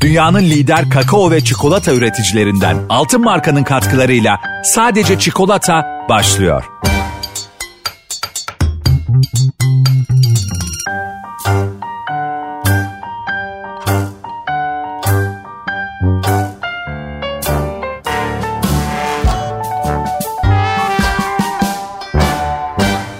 Dünyanın lider kakao ve çikolata üreticilerinden Altın Marka'nın katkılarıyla sadece çikolata başlıyor.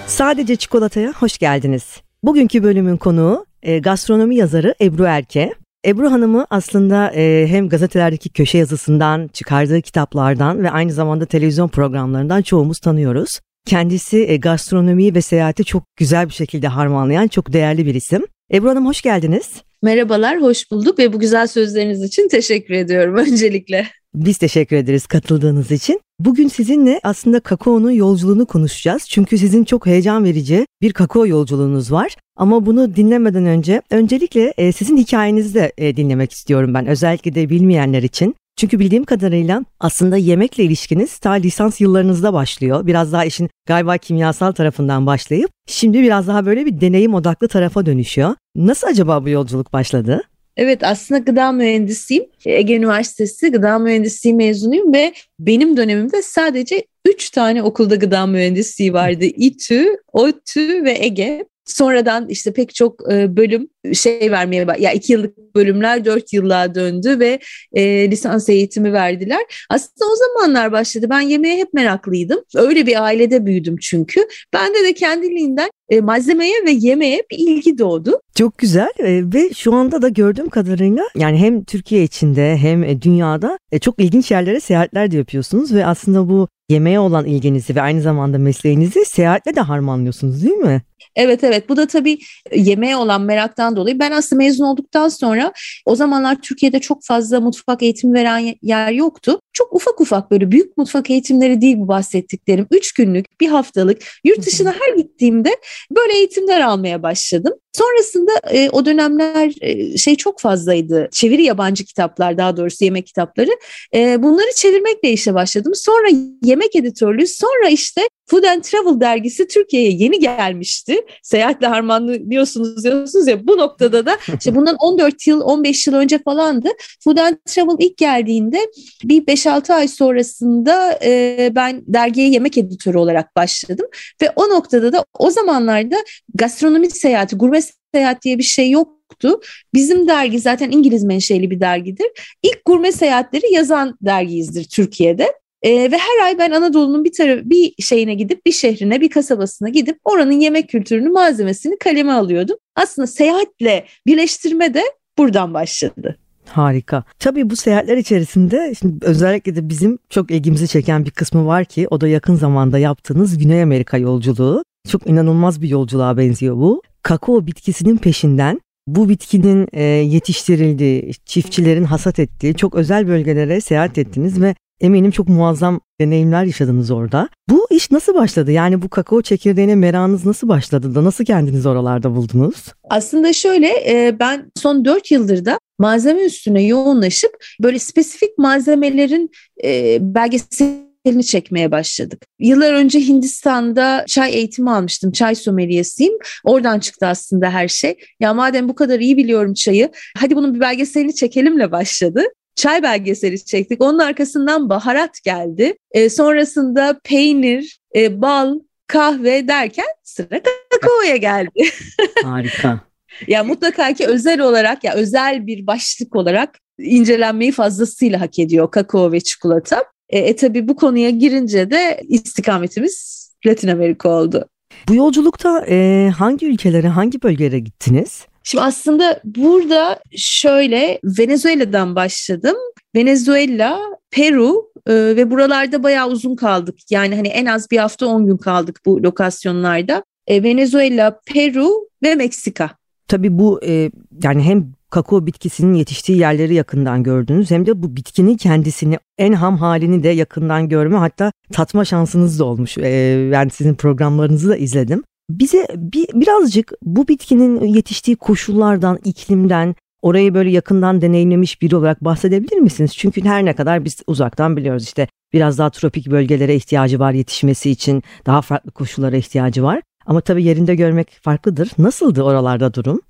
Sadece Çikolata'ya hoş geldiniz. Bugünkü bölümün konuğu e, gastronomi yazarı Ebru Erke. Ebru Hanım'ı aslında e, hem gazetelerdeki köşe yazısından, çıkardığı kitaplardan ve aynı zamanda televizyon programlarından çoğumuz tanıyoruz. Kendisi e, gastronomiyi ve seyahati çok güzel bir şekilde harmanlayan çok değerli bir isim. Ebru Hanım hoş geldiniz. Merhabalar, hoş bulduk ve bu güzel sözleriniz için teşekkür ediyorum öncelikle. Biz teşekkür ederiz katıldığınız için. Bugün sizinle aslında kakaonun yolculuğunu konuşacağız. Çünkü sizin çok heyecan verici bir kakao yolculuğunuz var. Ama bunu dinlemeden önce öncelikle e, sizin hikayenizi de e, dinlemek istiyorum ben. Özellikle de bilmeyenler için. Çünkü bildiğim kadarıyla aslında yemekle ilişkiniz ta lisans yıllarınızda başlıyor. Biraz daha işin galiba kimyasal tarafından başlayıp şimdi biraz daha böyle bir deneyim odaklı tarafa dönüşüyor. Nasıl acaba bu yolculuk başladı? Evet aslında gıda mühendisiyim. Ege Üniversitesi gıda mühendisliği mezunuyum ve benim dönemimde sadece 3 tane okulda gıda mühendisliği vardı. İTÜ, ODTÜ ve Ege. Sonradan işte pek çok e, bölüm şey vermeye ya yani iki yıllık bölümler dört yıllığa döndü ve e, lisans eğitimi verdiler. Aslında o zamanlar başladı. Ben yemeğe hep meraklıydım. Öyle bir ailede büyüdüm çünkü. Bende de kendiliğinden e, malzemeye ve yemeğe bir ilgi doğdu. Çok güzel e, ve şu anda da gördüğüm kadarıyla yani hem Türkiye içinde hem e, dünyada e, çok ilginç yerlere seyahatler de yapıyorsunuz ve aslında bu yemeğe olan ilginizi ve aynı zamanda mesleğinizi seyahatle de harmanlıyorsunuz değil mi? Evet evet bu da tabii yemeğe olan meraktan dolayı ben aslında mezun olduktan sonra o zamanlar Türkiye'de çok fazla mutfak eğitimi veren yer yoktu. Çok ufak ufak böyle büyük mutfak eğitimleri değil bu bahsettiklerim. Üç günlük, bir haftalık yurt dışına her gittiğimde böyle eğitimler almaya başladım. Sonrasında e, o dönemler e, şey çok fazlaydı. Çeviri yabancı kitaplar daha doğrusu yemek kitapları. E, bunları çevirmekle işe başladım. Sonra yemek editörlüğü, sonra işte Food and Travel dergisi Türkiye'ye yeni gelmişti. Seyahatle harmanlıyorsunuz diyorsunuz ya bu noktada da işte bundan 14 yıl 15 yıl önce falandı. Food and Travel ilk geldiğinde bir 5-6 ay sonrasında e, ben dergiye yemek editörü olarak başladım. Ve o noktada da o zamanlarda gastronomi seyahati, gurme seyahat diye bir şey yoktu. Bizim dergi zaten İngiliz menşeli bir dergidir. İlk gurme seyahatleri yazan dergiyizdir Türkiye'de. E, ve her ay ben Anadolu'nun bir tarafı bir şeyine gidip bir şehrine bir kasabasına gidip oranın yemek kültürünü malzemesini kaleme alıyordum. Aslında seyahatle birleştirme de buradan başladı. Harika. Tabii bu seyahatler içerisinde şimdi özellikle de bizim çok ilgimizi çeken bir kısmı var ki o da yakın zamanda yaptığınız Güney Amerika yolculuğu. Çok inanılmaz bir yolculuğa benziyor bu. Kakao bitkisinin peşinden bu bitkinin e, yetiştirildiği, çiftçilerin hasat ettiği çok özel bölgelere seyahat ettiniz ve eminim çok muazzam deneyimler yaşadınız orada. Bu iş nasıl başladı? Yani bu kakao çekirdeğine merakınız nasıl başladı da nasıl kendinizi oralarda buldunuz? Aslında şöyle e, ben son 4 yıldır da malzeme üstüne yoğunlaşıp böyle spesifik malzemelerin e, belgeselini çekmeye başladık. Yıllar önce Hindistan'da çay eğitimi almıştım. Çay someliyesiyim. Oradan çıktı aslında her şey. Ya madem bu kadar iyi biliyorum çayı, hadi bunun bir belgeselini çekelimle başladı çay belgeseli çektik. Onun arkasından baharat geldi. E, sonrasında peynir, e, bal, kahve derken sıra kakaoya geldi. Harika. ya mutlaka ki özel olarak ya özel bir başlık olarak incelenmeyi fazlasıyla hak ediyor kakao ve çikolata. E, e tabii bu konuya girince de istikametimiz Latin Amerika oldu. Bu yolculukta e, hangi ülkelere, hangi bölgelere gittiniz? Şimdi aslında burada şöyle Venezuela'dan başladım. Venezuela, Peru e, ve buralarda bayağı uzun kaldık. Yani hani en az bir hafta 10 gün kaldık bu lokasyonlarda. E, Venezuela, Peru ve Meksika. Tabii bu e, yani hem kakao bitkisinin yetiştiği yerleri yakından gördünüz hem de bu bitkinin kendisini en ham halini de yakından görme hatta tatma şansınız da olmuş. Ee, ben sizin programlarınızı da izledim. Bize bir, birazcık bu bitkinin yetiştiği koşullardan, iklimden, orayı böyle yakından deneyimlemiş biri olarak bahsedebilir misiniz? Çünkü her ne kadar biz uzaktan biliyoruz işte biraz daha tropik bölgelere ihtiyacı var yetişmesi için, daha farklı koşullara ihtiyacı var. Ama tabii yerinde görmek farklıdır. Nasıldı oralarda durum?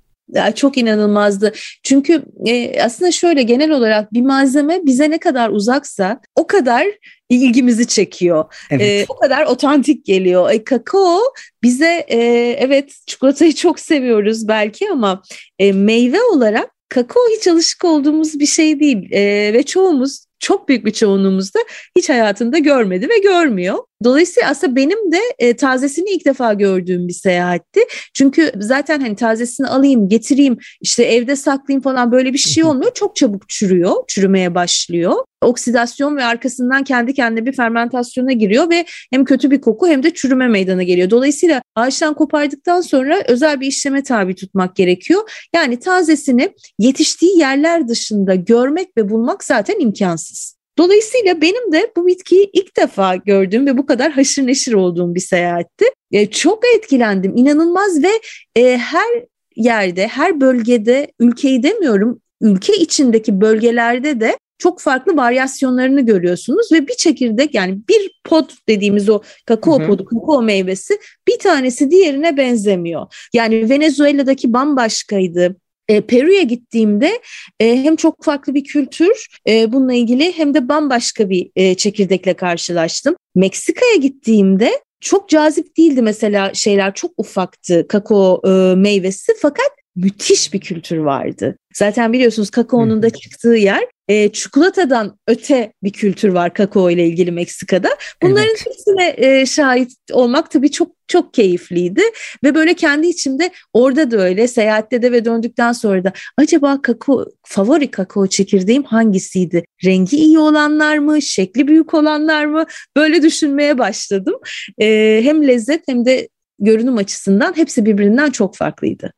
Çok inanılmazdı. Çünkü e, aslında şöyle genel olarak bir malzeme bize ne kadar uzaksa o kadar ilgimizi çekiyor. Evet. E, o kadar otantik geliyor. E, kakao bize e, evet çikolatayı çok seviyoruz belki ama e, meyve olarak kakao hiç alışık olduğumuz bir şey değil e, ve çoğumuz çok büyük bir çoğunluğumuzda hiç hayatında görmedi ve görmüyor. Dolayısıyla aslında benim de e, tazesini ilk defa gördüğüm bir seyahatti. Çünkü zaten hani tazesini alayım, getireyim, işte evde saklayayım falan böyle bir şey olmuyor. Çok çabuk çürüyor, çürümeye başlıyor. Oksidasyon ve arkasından kendi kendine bir fermentasyona giriyor ve hem kötü bir koku hem de çürüme meydana geliyor. Dolayısıyla ağaçtan kopardıktan sonra özel bir işleme tabi tutmak gerekiyor. Yani tazesini yetiştiği yerler dışında görmek ve bulmak zaten imkansız. Dolayısıyla benim de bu bitkiyi ilk defa gördüğüm ve bu kadar haşır neşir olduğum bir seyahatti. E, çok etkilendim, inanılmaz ve e, her yerde, her bölgede, ülkeyi demiyorum, ülke içindeki bölgelerde de çok farklı varyasyonlarını görüyorsunuz ve bir çekirdek yani bir pot dediğimiz o kakao podu, kakao meyvesi bir tanesi diğerine benzemiyor. Yani Venezuela'daki bambaşkaydı, e, Peru'ya gittiğimde e, hem çok farklı bir kültür e, bununla ilgili hem de bambaşka bir e, çekirdekle karşılaştım. Meksika'ya gittiğimde çok cazip değildi mesela şeyler çok ufaktı kakao e, meyvesi fakat müthiş bir kültür vardı. Zaten biliyorsunuz kakaonun da çıktığı yer e, çikolatadan öte bir kültür var kakao ile ilgili Meksika'da. Bunların evet. hepsine e, şahit olmak tabii çok çok keyifliydi ve böyle kendi içimde orada da öyle seyahatte de ve döndükten sonra da acaba kakao favori kakao çekirdeğim hangisiydi? Rengi iyi olanlar mı, şekli büyük olanlar mı? Böyle düşünmeye başladım. E, hem lezzet hem de görünüm açısından hepsi birbirinden çok farklıydı.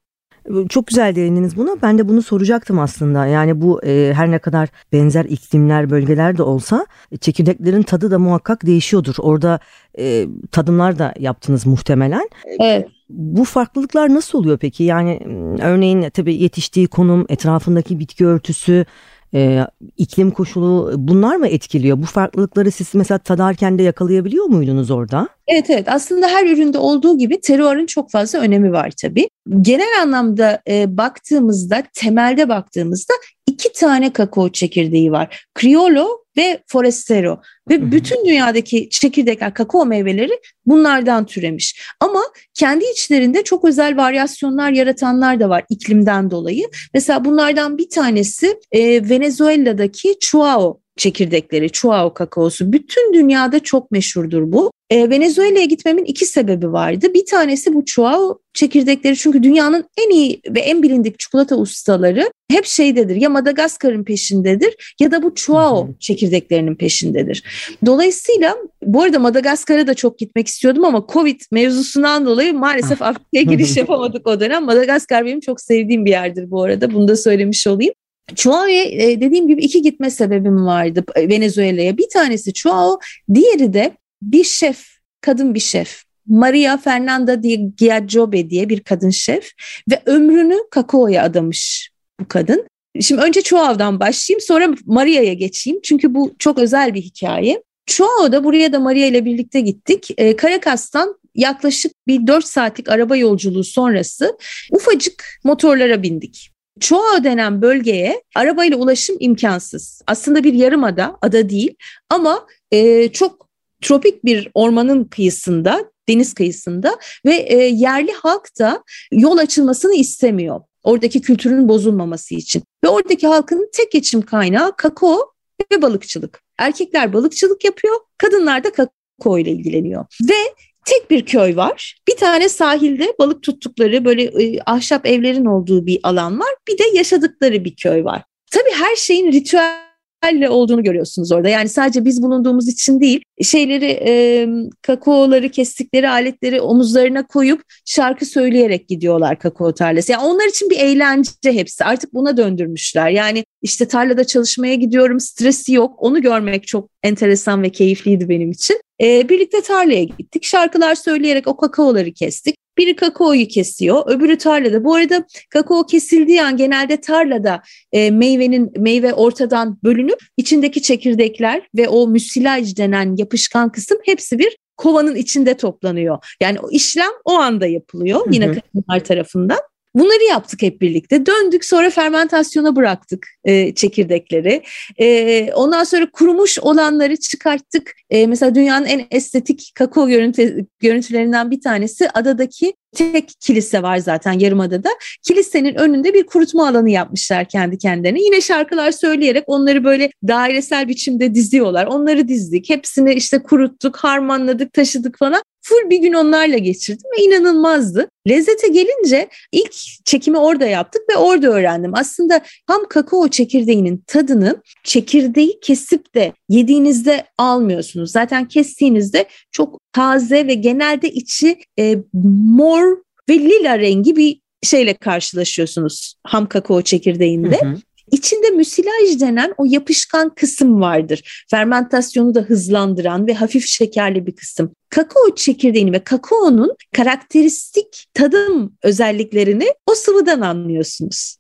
Çok güzel değindiniz buna. Ben de bunu soracaktım aslında. Yani bu e, her ne kadar benzer iklimler, bölgeler de olsa e, çekirdeklerin tadı da muhakkak değişiyordur. Orada e, tadımlar da yaptınız muhtemelen. Evet. Bu farklılıklar nasıl oluyor peki? Yani örneğin tabii yetiştiği konum, etrafındaki bitki örtüsü, e, iklim koşulu bunlar mı etkiliyor? Bu farklılıkları siz mesela tadarken de yakalayabiliyor muydunuz orada? Evet evet aslında her üründe olduğu gibi terroirın çok fazla önemi var tabii. Genel anlamda e, baktığımızda temelde baktığımızda iki tane kakao çekirdeği var. Criollo ve Forastero ve bütün dünyadaki çekirdekler, kakao meyveleri bunlardan türemiş. Ama kendi içlerinde çok özel varyasyonlar yaratanlar da var iklimden dolayı. Mesela bunlardan bir tanesi e, Venezuela'daki Chuao çekirdekleri, Chuao kakaosu. Bütün dünyada çok meşhurdur bu. E, Venezuela'ya gitmemin iki sebebi vardı. Bir tanesi bu Chuao çekirdekleri çünkü dünyanın en iyi ve en bilindik çikolata ustaları hep şeydedir ya Madagaskar'ın peşindedir ya da bu Chuao çekirdeklerinin peşindedir. Dolayısıyla bu arada Madagaskar'a da çok gitmek istiyordum ama Covid mevzusundan dolayı maalesef ah. Afrika'ya giriş yapamadık o dönem. Madagaskar benim çok sevdiğim bir yerdir bu arada bunu da söylemiş olayım. Chuao'ya e, dediğim gibi iki gitme sebebim vardı Venezuela'ya. Bir tanesi Chuao, diğeri de bir şef, kadın bir şef. Maria Fernanda de Giacobe diye bir kadın şef ve ömrünü kakaoya adamış bu kadın. Şimdi önce Chuao'dan başlayayım sonra Maria'ya geçeyim çünkü bu çok özel bir hikaye. Chuao'da buraya da Maria ile birlikte gittik. E, Caracas'tan yaklaşık bir 4 saatlik araba yolculuğu sonrası ufacık motorlara bindik. Çoğu denen bölgeye arabayla ulaşım imkansız. Aslında bir yarımada, ada değil ama e, çok tropik bir ormanın kıyısında, deniz kıyısında ve e, yerli halk da yol açılmasını istemiyor. Oradaki kültürün bozulmaması için. Ve oradaki halkın tek geçim kaynağı kakao ve balıkçılık. Erkekler balıkçılık yapıyor, kadınlar da kakao ile ilgileniyor. Ve tek bir köy var. Bir tane sahilde balık tuttukları böyle e, ahşap evlerin olduğu bir alan var. Bir de yaşadıkları bir köy var. Tabii her şeyin ritüel olduğunu görüyorsunuz orada. Yani sadece biz bulunduğumuz için değil, şeyleri e, kakaoları kestikleri aletleri omuzlarına koyup şarkı söyleyerek gidiyorlar kakao tarlası. Yani onlar için bir eğlence hepsi. Artık buna döndürmüşler. Yani işte tarlada çalışmaya gidiyorum, stresi yok. Onu görmek çok enteresan ve keyifliydi benim için. E, birlikte tarlaya gittik. Şarkılar söyleyerek o kakaoları kestik. Biri kakaoyu kesiyor, öbürü tarlada. Bu arada kakao kesildiği an genelde tarlada e, meyvenin meyve ortadan bölünüp içindeki çekirdekler ve o müsilaj denen yapışkan kısım hepsi bir kovanın içinde toplanıyor. Yani o işlem o anda yapılıyor yine kadınlar tarafından. Bunları yaptık hep birlikte. Döndük sonra fermentasyona bıraktık e, çekirdekleri. E, ondan sonra kurumuş olanları çıkarttık. E, mesela dünyanın en estetik kakao görüntü, görüntülerinden bir tanesi adadaki tek kilise var zaten Yarımada'da. Kilisenin önünde bir kurutma alanı yapmışlar kendi kendilerine. Yine şarkılar söyleyerek onları böyle dairesel biçimde diziyorlar. Onları dizdik. Hepsini işte kuruttuk, harmanladık, taşıdık falan. Full bir gün onlarla geçirdim ve inanılmazdı. Lezzete gelince ilk çekimi orada yaptık ve orada öğrendim. Aslında ham kakao çekirdeğinin tadını çekirdeği kesip de yediğinizde almıyorsunuz. Zaten kestiğinizde çok taze ve genelde içi e, mor ve lila rengi bir şeyle karşılaşıyorsunuz ham kakao çekirdeğinde. Hı hı. İçinde müsilaj denen o yapışkan kısım vardır. Fermentasyonu da hızlandıran ve hafif şekerli bir kısım. Kakao çekirdeğini ve kakaonun karakteristik tadım özelliklerini o sıvıdan anlıyorsunuz.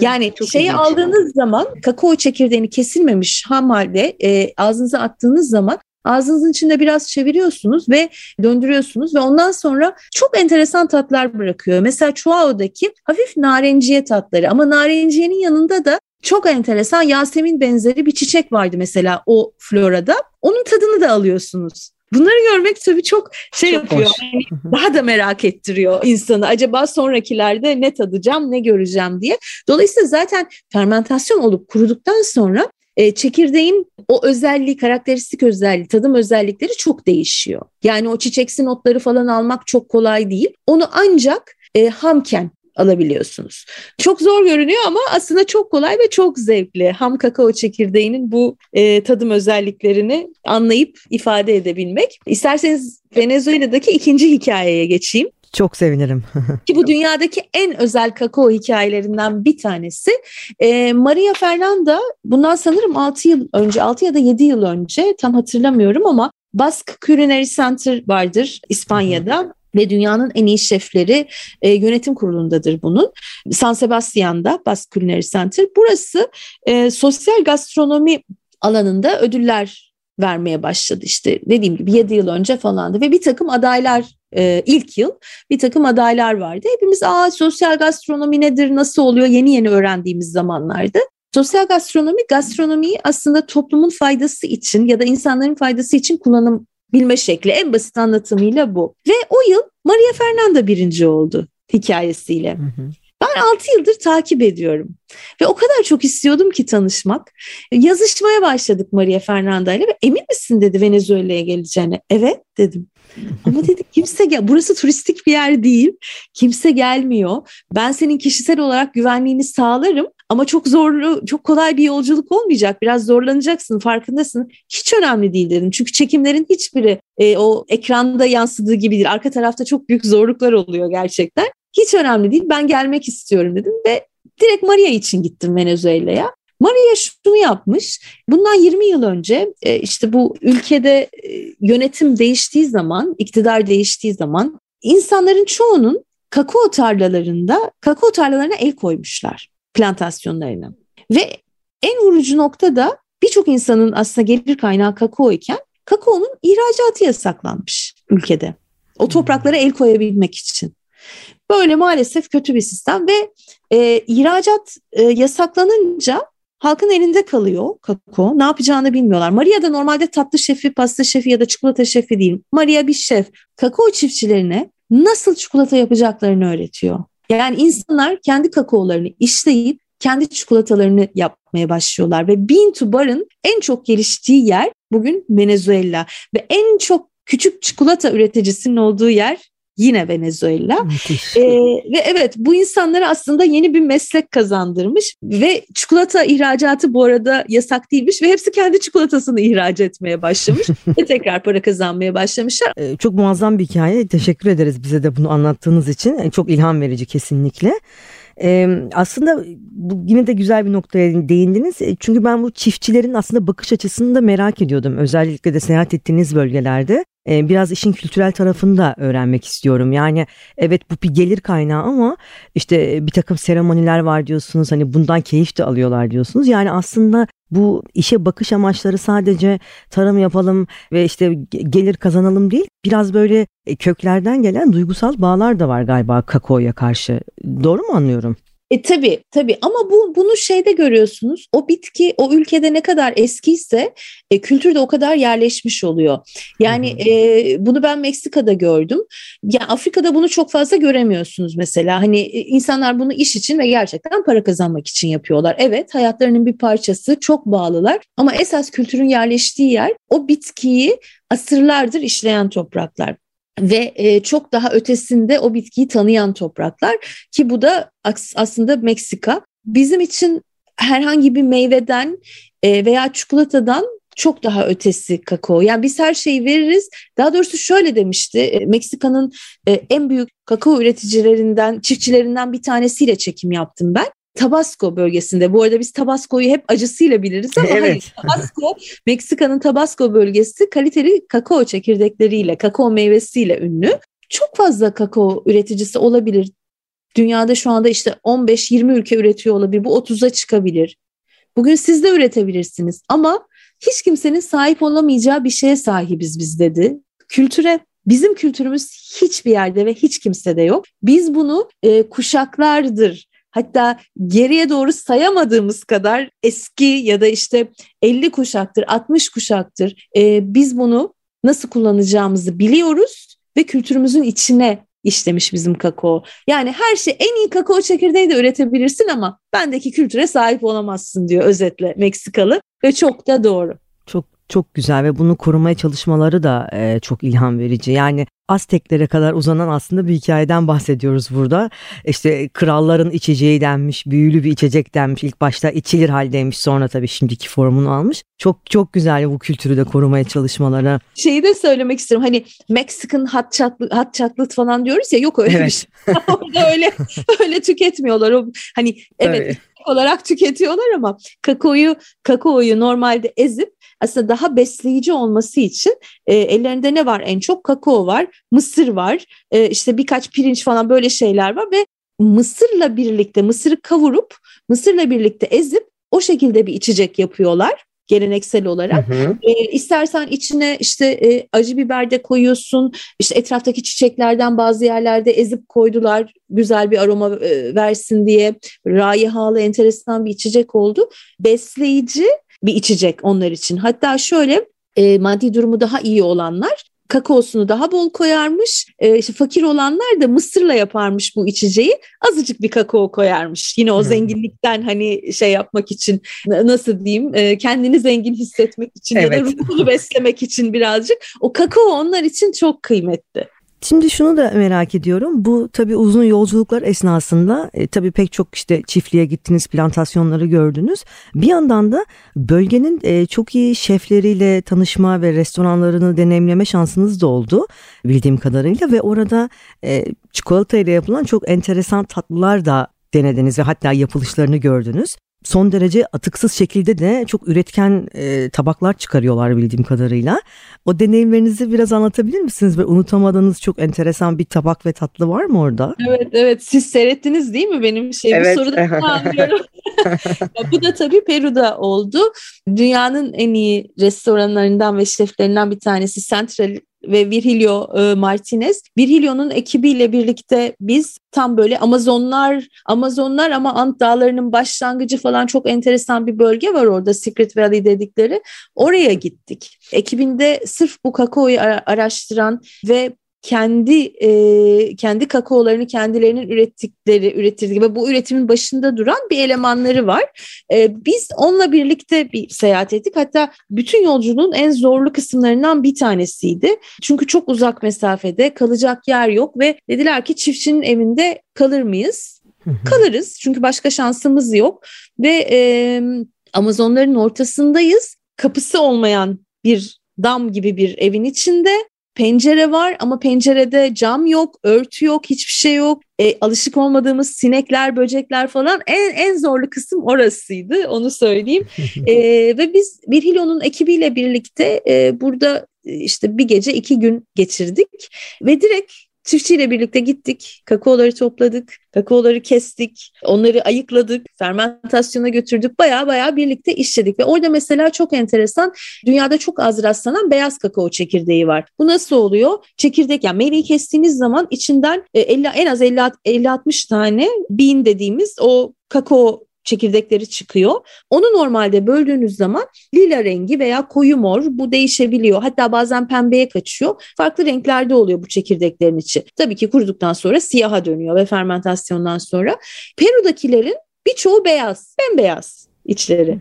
yani çok şeyi aldığınız zaman kakao çekirdeğini kesilmemiş ham halde e, ağzınıza attığınız zaman Ağzınızın içinde biraz çeviriyorsunuz ve döndürüyorsunuz ve ondan sonra çok enteresan tatlar bırakıyor. Mesela Chuao'daki hafif narenciye tatları ama narenciyenin yanında da çok enteresan Yasemin benzeri bir çiçek vardı mesela o florada. Onun tadını da alıyorsunuz. Bunları görmek tabii çok şey çok yapıyor. Yani daha da merak ettiriyor insanı. Acaba sonrakilerde ne tadacağım, ne göreceğim diye. Dolayısıyla zaten fermentasyon olup kuruduktan sonra e, çekirdeğin o özelliği, karakteristik özelliği, tadım özellikleri çok değişiyor. Yani o çiçeksi notları falan almak çok kolay değil. Onu ancak e, hamken alabiliyorsunuz. Çok zor görünüyor ama aslında çok kolay ve çok zevkli. Ham kakao çekirdeğinin bu e, tadım özelliklerini anlayıp ifade edebilmek. İsterseniz Venezuela'daki ikinci hikayeye geçeyim. Çok sevinirim. Ki bu dünyadaki en özel kakao hikayelerinden bir tanesi. Ee, Maria Fernanda bundan sanırım 6 yıl önce, 6 ya da 7 yıl önce tam hatırlamıyorum ama Basque Culinary Center vardır İspanya'da ve dünyanın en iyi şefleri e, yönetim kurulundadır bunun. San Sebastian'da Basque Culinary Center. Burası e, sosyal gastronomi alanında ödüller vermeye başladı işte dediğim gibi 7 yıl önce falandı ve bir takım adaylar e, ilk yıl bir takım adaylar vardı. Hepimiz aa sosyal gastronomi nedir nasıl oluyor yeni yeni öğrendiğimiz zamanlardı. Sosyal gastronomi gastronomiyi aslında toplumun faydası için ya da insanların faydası için kullanım bilme şekli en basit anlatımıyla bu. Ve o yıl Maria Fernanda birinci oldu hikayesiyle. Hı hı. Ben 6 yıldır takip ediyorum ve o kadar çok istiyordum ki tanışmak. Yazışmaya başladık Maria Fernanda ile ve emin misin dedi Venezuela'ya geleceğine. Evet dedim. Ama dedi kimse gel burası turistik bir yer değil. Kimse gelmiyor. Ben senin kişisel olarak güvenliğini sağlarım ama çok zorlu, çok kolay bir yolculuk olmayacak. Biraz zorlanacaksın, farkındasın. Hiç önemli değil dedim. Çünkü çekimlerin hiçbiri e, o ekranda yansıdığı gibi değil. Arka tarafta çok büyük zorluklar oluyor gerçekten. Hiç önemli değil. Ben gelmek istiyorum dedim ve direkt Maria için gittim Venezuela'ya. Maria şunu yapmış. Bundan 20 yıl önce e, işte bu ülkede e, yönetim değiştiği zaman, iktidar değiştiği zaman insanların çoğunun kakao tarlalarında, kakao tarlalarına el koymuşlar plantasyonlarına. Ve en vurucu nokta da birçok insanın aslında gelir kaynağı kakao iken kakaonun ihracatı yasaklanmış ülkede. O topraklara el koyabilmek için. Böyle maalesef kötü bir sistem ve e, ihracat e, yasaklanınca halkın elinde kalıyor kakao. Ne yapacağını bilmiyorlar. Maria da normalde tatlı şefi, pasta şefi ya da çikolata şefi değil. Maria bir şef. Kakao çiftçilerine nasıl çikolata yapacaklarını öğretiyor. Yani insanlar kendi kakaolarını işleyip kendi çikolatalarını yapmaya başlıyorlar ve Bean to Bar'ın en çok geliştiği yer bugün Venezuela ve en çok küçük çikolata üreticisinin olduğu yer yine Venezuela. Ee, ve evet bu insanlara aslında yeni bir meslek kazandırmış ve çikolata ihracatı bu arada yasak değilmiş ve hepsi kendi çikolatasını ihraç etmeye başlamış ve tekrar para kazanmaya başlamışlar. Ee, çok muazzam bir hikaye. Teşekkür ederiz bize de bunu anlattığınız için. Ee, çok ilham verici kesinlikle. Ee, aslında bu yine de güzel bir noktaya değindiniz. Çünkü ben bu çiftçilerin aslında bakış açısını da merak ediyordum. Özellikle de seyahat ettiğiniz bölgelerde. Ee, biraz işin kültürel tarafını da öğrenmek istiyorum. Yani evet bu bir gelir kaynağı ama işte bir takım seremoniler var diyorsunuz. Hani bundan keyif de alıyorlar diyorsunuz. Yani aslında bu işe bakış amaçları sadece tarım yapalım ve işte gelir kazanalım değil. Biraz böyle e, köklerden gelen duygusal bağlar da var galiba kakaoya karşı. Doğru mu anlıyorum? E tabii tabii ama bu bunu şeyde görüyorsunuz. O bitki o ülkede ne kadar eskiyse e, kültürde o kadar yerleşmiş oluyor. Yani e, bunu ben Meksika'da gördüm. Yani Afrika'da bunu çok fazla göremiyorsunuz mesela. Hani e, insanlar bunu iş için ve gerçekten para kazanmak için yapıyorlar. Evet hayatlarının bir parçası çok bağlılar ama esas kültürün yerleştiği yer o bitkiyi asırlardır işleyen topraklar ve e, çok daha ötesinde o bitkiyi tanıyan topraklar ki bu da aslında Meksika. Bizim için herhangi bir meyveden e, veya çikolatadan çok daha ötesi kakao. Yani biz her şeyi veririz. Daha doğrusu şöyle demişti. E, Meksika'nın en büyük kakao üreticilerinden, çiftçilerinden bir tanesiyle çekim yaptım ben. Tabasco bölgesinde. Bu arada biz Tabasco'yu hep acısıyla biliriz ama evet. hayır. Tabasco, Meksika'nın Tabasco bölgesi kaliteli kakao çekirdekleriyle, kakao meyvesiyle ünlü. Çok fazla kakao üreticisi olabilir. Dünyada şu anda işte 15-20 ülke üretiyor olabilir. Bu 30'a çıkabilir. Bugün siz de üretebilirsiniz ama hiç kimsenin sahip olamayacağı bir şeye sahibiz biz dedi. Kültüre Bizim kültürümüz hiçbir yerde ve hiç kimsede yok. Biz bunu e, kuşaklardır hatta geriye doğru sayamadığımız kadar eski ya da işte 50 kuşaktır, 60 kuşaktır e, biz bunu nasıl kullanacağımızı biliyoruz ve kültürümüzün içine işlemiş bizim kakao. Yani her şey en iyi kakao çekirdeği de üretebilirsin ama bendeki kültüre sahip olamazsın diyor özetle Meksikalı ve çok da doğru. Çok güzel ve bunu korumaya çalışmaları da e, çok ilham verici. Yani Azteklere kadar uzanan aslında bir hikayeden bahsediyoruz burada. İşte kralların içeceği denmiş, büyülü bir içecek denmiş. İlk başta içilir haldeymiş sonra tabii şimdiki formunu almış. Çok çok güzel bu kültürü de korumaya çalışmaları. Şeyi de söylemek istiyorum hani Meksikan hot chocolate, hot chocolate falan diyoruz ya yok öyle evet. bir şey. Orada öyle öyle tüketmiyorlar. O, hani evet Tabii. Olarak tüketiyorlar ama kakaoyu kakaoyu normalde ezip aslında daha besleyici olması için e, ellerinde ne var en çok? Kakao var, mısır var, e, işte birkaç pirinç falan böyle şeyler var ve mısırla birlikte mısırı kavurup mısırla birlikte ezip o şekilde bir içecek yapıyorlar geleneksel olarak. Hı hı. E, istersen içine işte e, acı biber de koyuyorsun. İşte etraftaki çiçeklerden bazı yerlerde ezip koydular. Güzel bir aroma e, versin diye. Raihalı enteresan bir içecek oldu. Besleyici bir içecek onlar için. Hatta şöyle e, maddi durumu daha iyi olanlar kakaosunu daha bol koyarmış. E, işte fakir olanlar da mısırla yaparmış bu içeceği. Azıcık bir kakao koyarmış. Yine o hmm. zenginlikten hani şey yapmak için nasıl diyeyim e, kendini zengin hissetmek için evet. ya da ruhunu beslemek için birazcık. O kakao onlar için çok kıymetli. Şimdi şunu da merak ediyorum. Bu tabii uzun yolculuklar esnasında e, tabii pek çok işte çiftliğe gittiniz, plantasyonları gördünüz. Bir yandan da bölgenin e, çok iyi şefleriyle tanışma ve restoranlarını deneyimleme şansınız da oldu bildiğim kadarıyla ve orada e, çikolata ile yapılan çok enteresan tatlılar da denediniz ve hatta yapılışlarını gördünüz son derece atıksız şekilde de çok üretken e, tabaklar çıkarıyorlar bildiğim kadarıyla. O deneyimlerinizi biraz anlatabilir misiniz? Ve unutamadığınız çok enteresan bir tabak ve tatlı var mı orada? Evet evet siz seyrettiniz değil mi benim şey evet. bu soruda anlıyorum. bu da tabii Peru'da oldu. Dünyanın en iyi restoranlarından ve şeflerinden bir tanesi Central ve Virgilio e, Martinez. Virgilio'nun ekibiyle birlikte biz tam böyle Amazonlar, Amazonlar ama Ant Dağları'nın başlangıcı falan çok enteresan bir bölge var orada Secret Valley dedikleri. Oraya gittik. Ekibinde sırf bu kakaoyu araştıran ve kendi e, kendi kakaolarını kendilerinin ürettikleri üretirdiği ve bu üretimin başında duran bir elemanları var. E, biz onunla birlikte bir seyahat ettik. Hatta bütün yolculuğun en zorlu kısımlarından bir tanesiydi. Çünkü çok uzak mesafede kalacak yer yok ve dediler ki çiftçinin evinde kalır mıyız? Kalırız çünkü başka şansımız yok ve e, Amazonların ortasındayız. Kapısı olmayan bir dam gibi bir evin içinde pencere var ama pencerede cam yok, örtü yok, hiçbir şey yok. E, alışık olmadığımız sinekler, böcekler falan en en zorlu kısım orasıydı onu söyleyeyim. e, ve biz Virgilio'nun ekibiyle birlikte e, burada işte bir gece iki gün geçirdik ve direkt Çiftçiyle birlikte gittik, kakaoları topladık, kakaoları kestik, onları ayıkladık, fermentasyona götürdük, baya baya birlikte işledik. Ve orada mesela çok enteresan, dünyada çok az rastlanan beyaz kakao çekirdeği var. Bu nasıl oluyor? Çekirdek yani meyveyi kestiğiniz zaman içinden 50, e, en az 50-60 tane bean dediğimiz o kakao çekirdekleri çıkıyor. Onu normalde böldüğünüz zaman lila rengi veya koyu mor bu değişebiliyor. Hatta bazen pembeye kaçıyor. Farklı renklerde oluyor bu çekirdeklerin içi. Tabii ki kuruduktan sonra siyaha dönüyor ve fermentasyondan sonra. Peru'dakilerin birçoğu beyaz, bembeyaz içleri.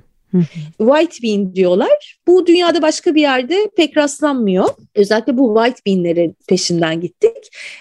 White bean diyorlar. Bu dünyada başka bir yerde pek rastlanmıyor. Özellikle bu white bean'lerin peşinden gittik.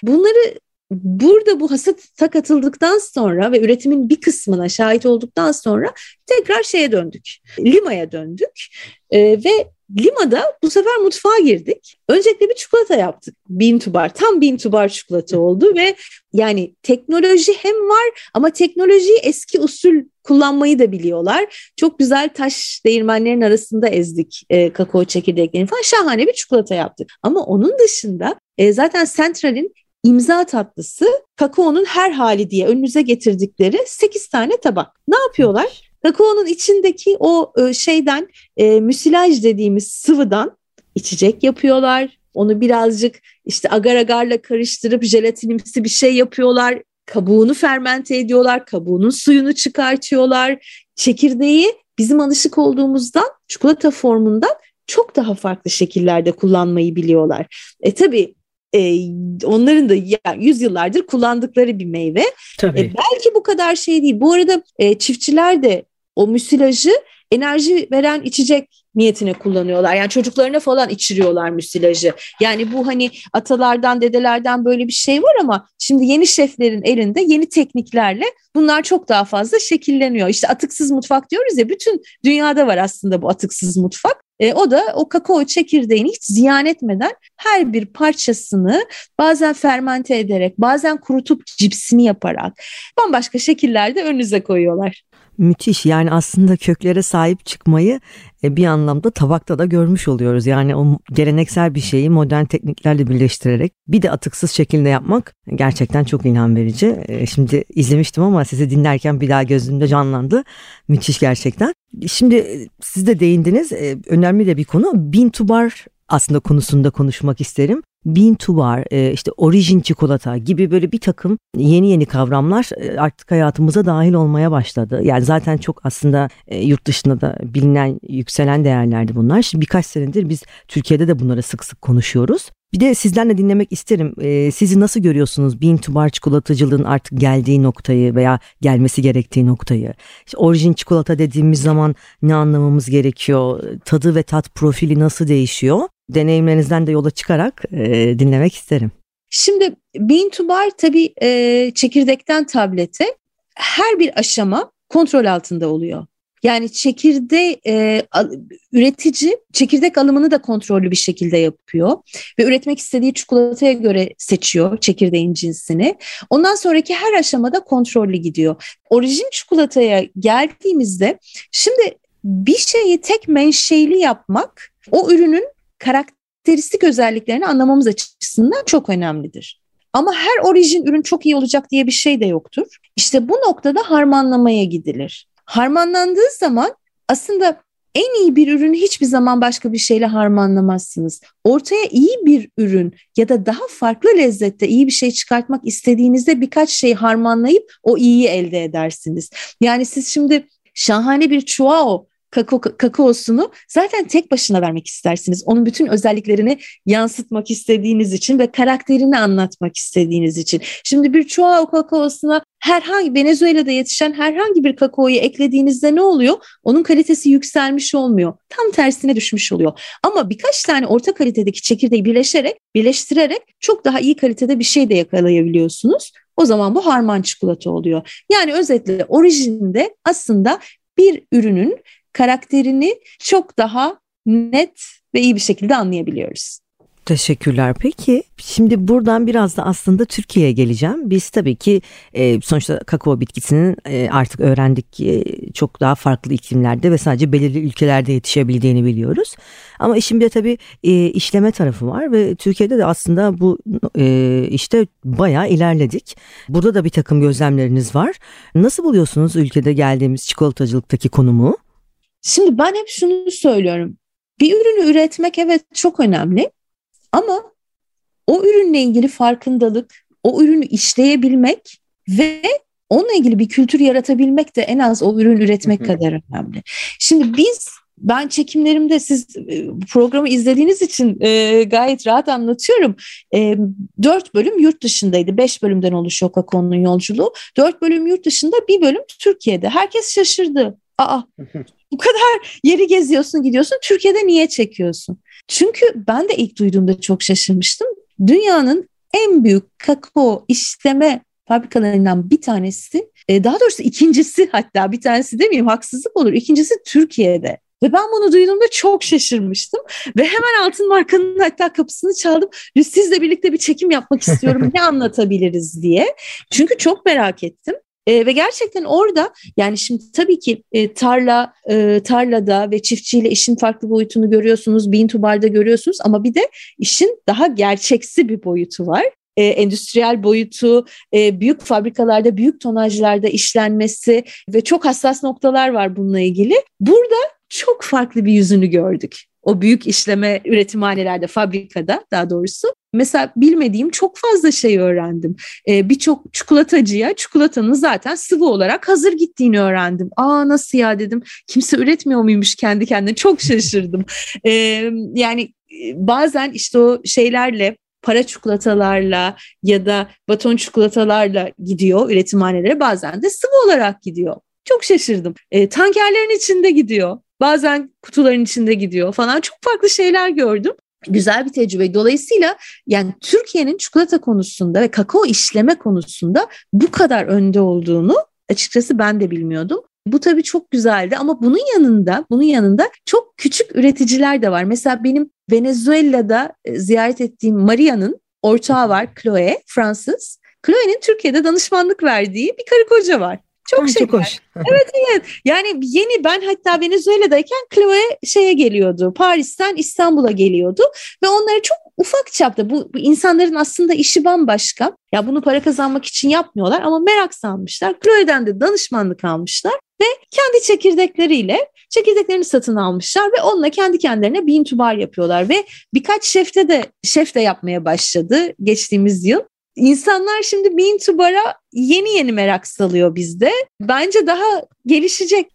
Bunları Burada bu hasata katıldıktan sonra ve üretimin bir kısmına şahit olduktan sonra tekrar şeye döndük. Lima'ya döndük e, ve Lima'da bu sefer mutfağa girdik. Öncelikle bir çikolata yaptık. Bin tubar, tam bin tubar çikolata oldu ve yani teknoloji hem var ama teknolojiyi eski usul kullanmayı da biliyorlar. Çok güzel taş değirmenlerin arasında ezdik e, kakao çekirdeklerini falan. Şahane bir çikolata yaptık. Ama onun dışında e, zaten Central'in imza tatlısı kakaonun her hali diye önünüze getirdikleri 8 tane tabak. Ne yapıyorlar? Kakaonun içindeki o e, şeyden e, müsilaj dediğimiz sıvıdan içecek yapıyorlar. Onu birazcık işte agar agarla karıştırıp jelatinimsi bir şey yapıyorlar. Kabuğunu fermente ediyorlar. Kabuğunun suyunu çıkartıyorlar. Çekirdeği bizim alışık olduğumuzdan çikolata formundan çok daha farklı şekillerde kullanmayı biliyorlar. E tabii e, onların da yani yüzyıllardır kullandıkları bir meyve. Tabii. E, belki bu kadar şey değil. Bu arada e, çiftçiler de o müsilajı enerji veren içecek niyetine kullanıyorlar. Yani çocuklarına falan içiriyorlar müsilajı. Yani bu hani atalardan, dedelerden böyle bir şey var ama şimdi yeni şeflerin elinde yeni tekniklerle bunlar çok daha fazla şekilleniyor. İşte atıksız mutfak diyoruz ya bütün dünyada var aslında bu atıksız mutfak. E, o da o kakao çekirdeğini hiç ziyan etmeden her bir parçasını bazen fermente ederek, bazen kurutup cipsini yaparak bambaşka şekillerde önünüze koyuyorlar. Müthiş yani aslında köklere sahip çıkmayı e, bir anlamda tabakta da görmüş oluyoruz. Yani o geleneksel bir şeyi modern tekniklerle birleştirerek bir de atıksız şekilde yapmak gerçekten çok ilham verici. E, şimdi izlemiştim ama sizi dinlerken bir daha gözümde canlandı. Müthiş gerçekten. Şimdi e, siz de değindiniz önemli de bir konu. Bin tubar aslında konusunda konuşmak isterim. Bean to bar, e, işte origin çikolata gibi böyle bir takım yeni yeni kavramlar e, artık hayatımıza dahil olmaya başladı. Yani zaten çok aslında e, yurt dışında da bilinen yükselen değerlerdi bunlar. Şimdi birkaç senedir biz Türkiye'de de bunları sık sık konuşuyoruz. Bir de sizden de dinlemek isterim. Sizi nasıl görüyorsunuz Bean to Bar çikolatacılığın artık geldiği noktayı veya gelmesi gerektiği noktayı? İşte orijin çikolata dediğimiz zaman ne anlamamız gerekiyor? Tadı ve tat profili nasıl değişiyor? Deneyimlerinizden de yola çıkarak e, dinlemek isterim. Şimdi Bean to Bar tabii e, çekirdekten tablete her bir aşama kontrol altında oluyor. Yani çekirde e, üretici çekirdek alımını da kontrollü bir şekilde yapıyor ve üretmek istediği çikolataya göre seçiyor çekirdeğin cinsini. Ondan sonraki her aşamada kontrollü gidiyor. Orijin çikolataya geldiğimizde şimdi bir şeyi tek menşeli yapmak o ürünün karakteristik özelliklerini anlamamız açısından çok önemlidir. Ama her orijin ürün çok iyi olacak diye bir şey de yoktur. İşte bu noktada harmanlamaya gidilir. Harmanlandığı zaman aslında en iyi bir ürünü hiçbir zaman başka bir şeyle harmanlamazsınız. Ortaya iyi bir ürün ya da daha farklı lezzette iyi bir şey çıkartmak istediğinizde birkaç şey harmanlayıp o iyiyi elde edersiniz. Yani siz şimdi şahane bir chuao kakao, kakaosunu zaten tek başına vermek istersiniz. Onun bütün özelliklerini yansıtmak istediğiniz için ve karakterini anlatmak istediğiniz için. Şimdi bir çuha kakaosuna herhangi Venezuela'da yetişen herhangi bir kakaoyu eklediğinizde ne oluyor? Onun kalitesi yükselmiş olmuyor. Tam tersine düşmüş oluyor. Ama birkaç tane orta kalitedeki çekirdeği birleşerek, birleştirerek çok daha iyi kalitede bir şey de yakalayabiliyorsunuz. O zaman bu harman çikolata oluyor. Yani özetle orijinde aslında bir ürünün karakterini çok daha net ve iyi bir şekilde anlayabiliyoruz. Teşekkürler. Peki şimdi buradan biraz da aslında Türkiye'ye geleceğim. Biz tabii ki e, sonuçta kakao bitkisinin e, artık öğrendik ki çok daha farklı iklimlerde ve sadece belirli ülkelerde yetişebildiğini biliyoruz. Ama işin bir de tabii e, işleme tarafı var ve Türkiye'de de aslında bu e, işte bayağı ilerledik. Burada da bir takım gözlemleriniz var. Nasıl buluyorsunuz ülkede geldiğimiz çikolatacılıktaki konumu? Şimdi ben hep şunu söylüyorum. Bir ürünü üretmek evet çok önemli. Ama o ürünle ilgili farkındalık, o ürünü işleyebilmek ve onunla ilgili bir kültür yaratabilmek de en az o ürün üretmek kadar önemli. Şimdi biz ben çekimlerimde siz e, programı izlediğiniz için e, gayet rahat anlatıyorum. E, 4 bölüm yurt dışındaydı. 5 bölümden oluşuyor Kako'nun yolculuğu. 4 bölüm yurt dışında bir bölüm Türkiye'de. Herkes şaşırdı. Aa bu kadar yeri geziyorsun gidiyorsun Türkiye'de niye çekiyorsun? Çünkü ben de ilk duyduğumda çok şaşırmıştım. Dünyanın en büyük kakao işleme fabrikalarından bir tanesi, e, daha doğrusu ikincisi hatta bir tanesi demeyeyim haksızlık olur. İkincisi Türkiye'de. Ve ben bunu duyduğumda çok şaşırmıştım. Ve hemen Altın Marka'nın hatta kapısını çaldım. Sizle birlikte bir çekim yapmak istiyorum. ne anlatabiliriz diye. Çünkü çok merak ettim. E, ve gerçekten orada yani şimdi tabii ki e, tarla e, tarlada ve çiftçiyle işin farklı boyutunu görüyorsunuz. Bin tubarda görüyorsunuz ama bir de işin daha gerçeksi bir boyutu var e, endüstriyel boyutu, e, büyük fabrikalarda, büyük tonajlarda işlenmesi ve çok hassas noktalar var bununla ilgili. Burada çok farklı bir yüzünü gördük. O büyük işleme üretimhanelerde, fabrikada daha doğrusu. Mesela bilmediğim çok fazla şey öğrendim. Ee, Birçok çikolatacıya çikolatanın zaten sıvı olarak hazır gittiğini öğrendim. Aa nasıl ya dedim. Kimse üretmiyor muymuş kendi kendine? Çok şaşırdım. Ee, yani bazen işte o şeylerle para çikolatalarla ya da baton çikolatalarla gidiyor üretimhanelere bazen de sıvı olarak gidiyor. Çok şaşırdım. E, tankerlerin içinde gidiyor. Bazen kutuların içinde gidiyor falan. Çok farklı şeyler gördüm güzel bir tecrübe. Dolayısıyla yani Türkiye'nin çikolata konusunda ve kakao işleme konusunda bu kadar önde olduğunu açıkçası ben de bilmiyordum. Bu tabii çok güzeldi ama bunun yanında bunun yanında çok küçük üreticiler de var. Mesela benim Venezuela'da e, ziyaret ettiğim Maria'nın ortağı var Chloe, Fransız. Chloe'nin Türkiye'de danışmanlık verdiği bir karı koca var. Çok Ay, Çok hoş. evet evet. Yani yeni ben hatta Venezuela'dayken Chloe şeye geliyordu. Paris'ten İstanbul'a geliyordu ve onları çok ufak çapta bu, bu insanların aslında işi bambaşka. Ya bunu para kazanmak için yapmıyorlar ama merak salmışlar. Chloe'den de danışmanlık almışlar ve kendi çekirdekleriyle çekirdeklerini satın almışlar ve onunla kendi kendilerine bin tubar yapıyorlar ve birkaç şefte de şef de yapmaya başladı geçtiğimiz yıl. İnsanlar şimdi Bean to Bar'a yeni yeni merak salıyor bizde. Bence daha gelişecek.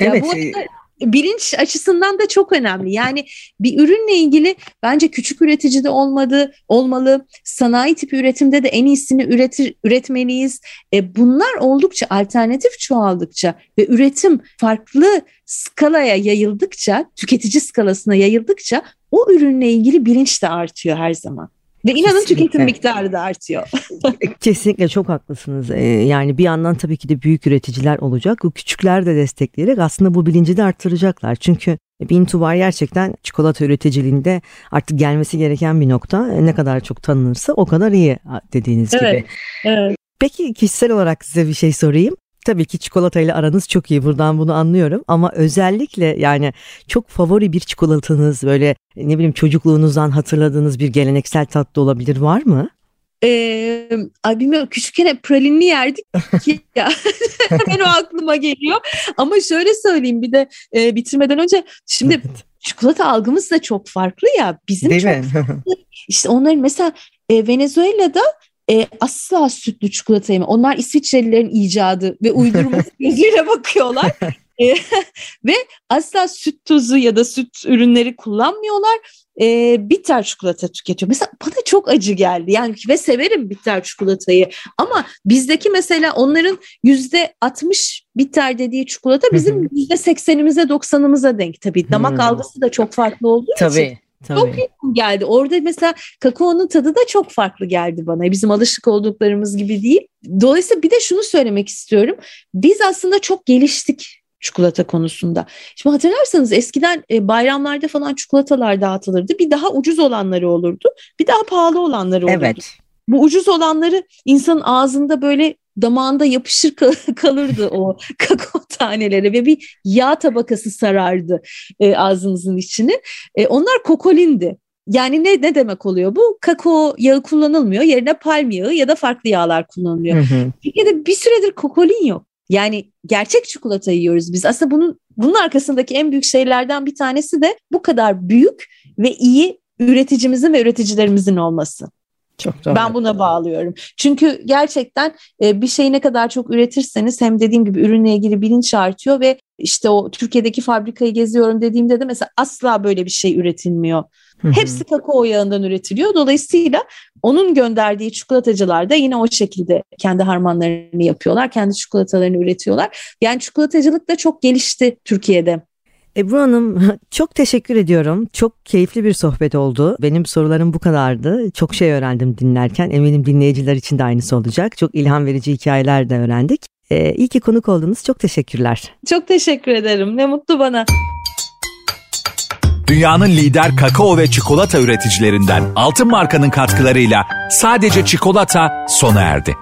Evet. Ya bu arada bilinç açısından da çok önemli. Yani bir ürünle ilgili bence küçük üreticide olmadı, olmalı. Sanayi tipi üretimde de en iyisini üretir, üretmeliyiz. E, bunlar oldukça alternatif çoğaldıkça ve üretim farklı skalaya yayıldıkça, tüketici skalasına yayıldıkça o ürünle ilgili bilinç de artıyor her zaman. Ve inanın Kesinlikle. tüketim miktarı da artıyor. Kesinlikle çok haklısınız. Ee, yani bir yandan tabii ki de büyük üreticiler olacak. O küçükler de destekleyerek aslında bu bilinci de arttıracaklar. Çünkü Bin Tubar gerçekten çikolata üreticiliğinde artık gelmesi gereken bir nokta. Ne kadar çok tanınırsa o kadar iyi dediğiniz evet, gibi. Evet. Peki kişisel olarak size bir şey sorayım. Tabii ki çikolatayla aranız çok iyi buradan bunu anlıyorum ama özellikle yani çok favori bir çikolatanız böyle ne bileyim çocukluğunuzdan hatırladığınız bir geleneksel tatlı olabilir var mı? Ee, ay bilmiyorum küçükken hep pralinli yerdik ya hemen o aklıma geliyor ama şöyle söyleyeyim bir de e, bitirmeden önce şimdi çikolata algımız da çok farklı ya bizim Değil çok mi? farklı. işte onların mesela e, Venezuela'da e, asla sütlü çikolata yeme. Onlar İsviçrelilerin icadı ve uydurması gözüyle bakıyorlar. e, ve asla süt tozu ya da süt ürünleri kullanmıyorlar. E, bitter çikolata tüketiyor. Mesela bana çok acı geldi. Yani ve severim bitter çikolatayı. Ama bizdeki mesela onların yüzde 60 bitter dediği çikolata bizim yüzde 80'imize 90'ımıza denk tabii. Damak algısı da çok farklı olduğu tabii. için. Tabii. Çok yakın geldi. Orada mesela kakaonun tadı da çok farklı geldi bana. Bizim alışık olduklarımız gibi değil. Dolayısıyla bir de şunu söylemek istiyorum. Biz aslında çok geliştik çikolata konusunda. Şimdi hatırlarsanız eskiden e, bayramlarda falan çikolatalar dağıtılırdı. Bir daha ucuz olanları olurdu. Bir daha pahalı olanları olurdu. Evet. Bu ucuz olanları insanın ağzında böyle damağında yapışır kalırdı o kakao taneleri ve bir yağ tabakası sarardı e, ağzınızın içini. E, onlar kokolindi. Yani ne ne demek oluyor bu? Kakao yağı kullanılmıyor. Yerine palm yağı ya da farklı yağlar kullanılıyor. Hı hı. Türkiye'de bir süredir kokolin yok. Yani gerçek çikolata yiyoruz biz. Aslında bunun bunun arkasındaki en büyük şeylerden bir tanesi de bu kadar büyük ve iyi üreticimizin ve üreticilerimizin olması. Çok doğru. Ben buna bağlıyorum. Çünkü gerçekten e, bir şeyi ne kadar çok üretirseniz hem dediğim gibi ürünle ilgili bilinç artıyor ve işte o Türkiye'deki fabrikayı geziyorum dediğimde de mesela asla böyle bir şey üretilmiyor. Hı-hı. Hepsi kakao yağından üretiliyor. Dolayısıyla onun gönderdiği çikolatacılar da yine o şekilde kendi harmanlarını yapıyorlar. Kendi çikolatalarını üretiyorlar. Yani çikolatacılık da çok gelişti Türkiye'de. Ebru Hanım çok teşekkür ediyorum. Çok keyifli bir sohbet oldu. Benim sorularım bu kadardı. Çok şey öğrendim dinlerken. Eminim dinleyiciler için de aynısı olacak. Çok ilham verici hikayeler de öğrendik. Ee, iyi ki konuk oldunuz. Çok teşekkürler. Çok teşekkür ederim. Ne mutlu bana. Dünyanın lider kakao ve çikolata üreticilerinden Altın Marka'nın katkılarıyla sadece çikolata sona erdi.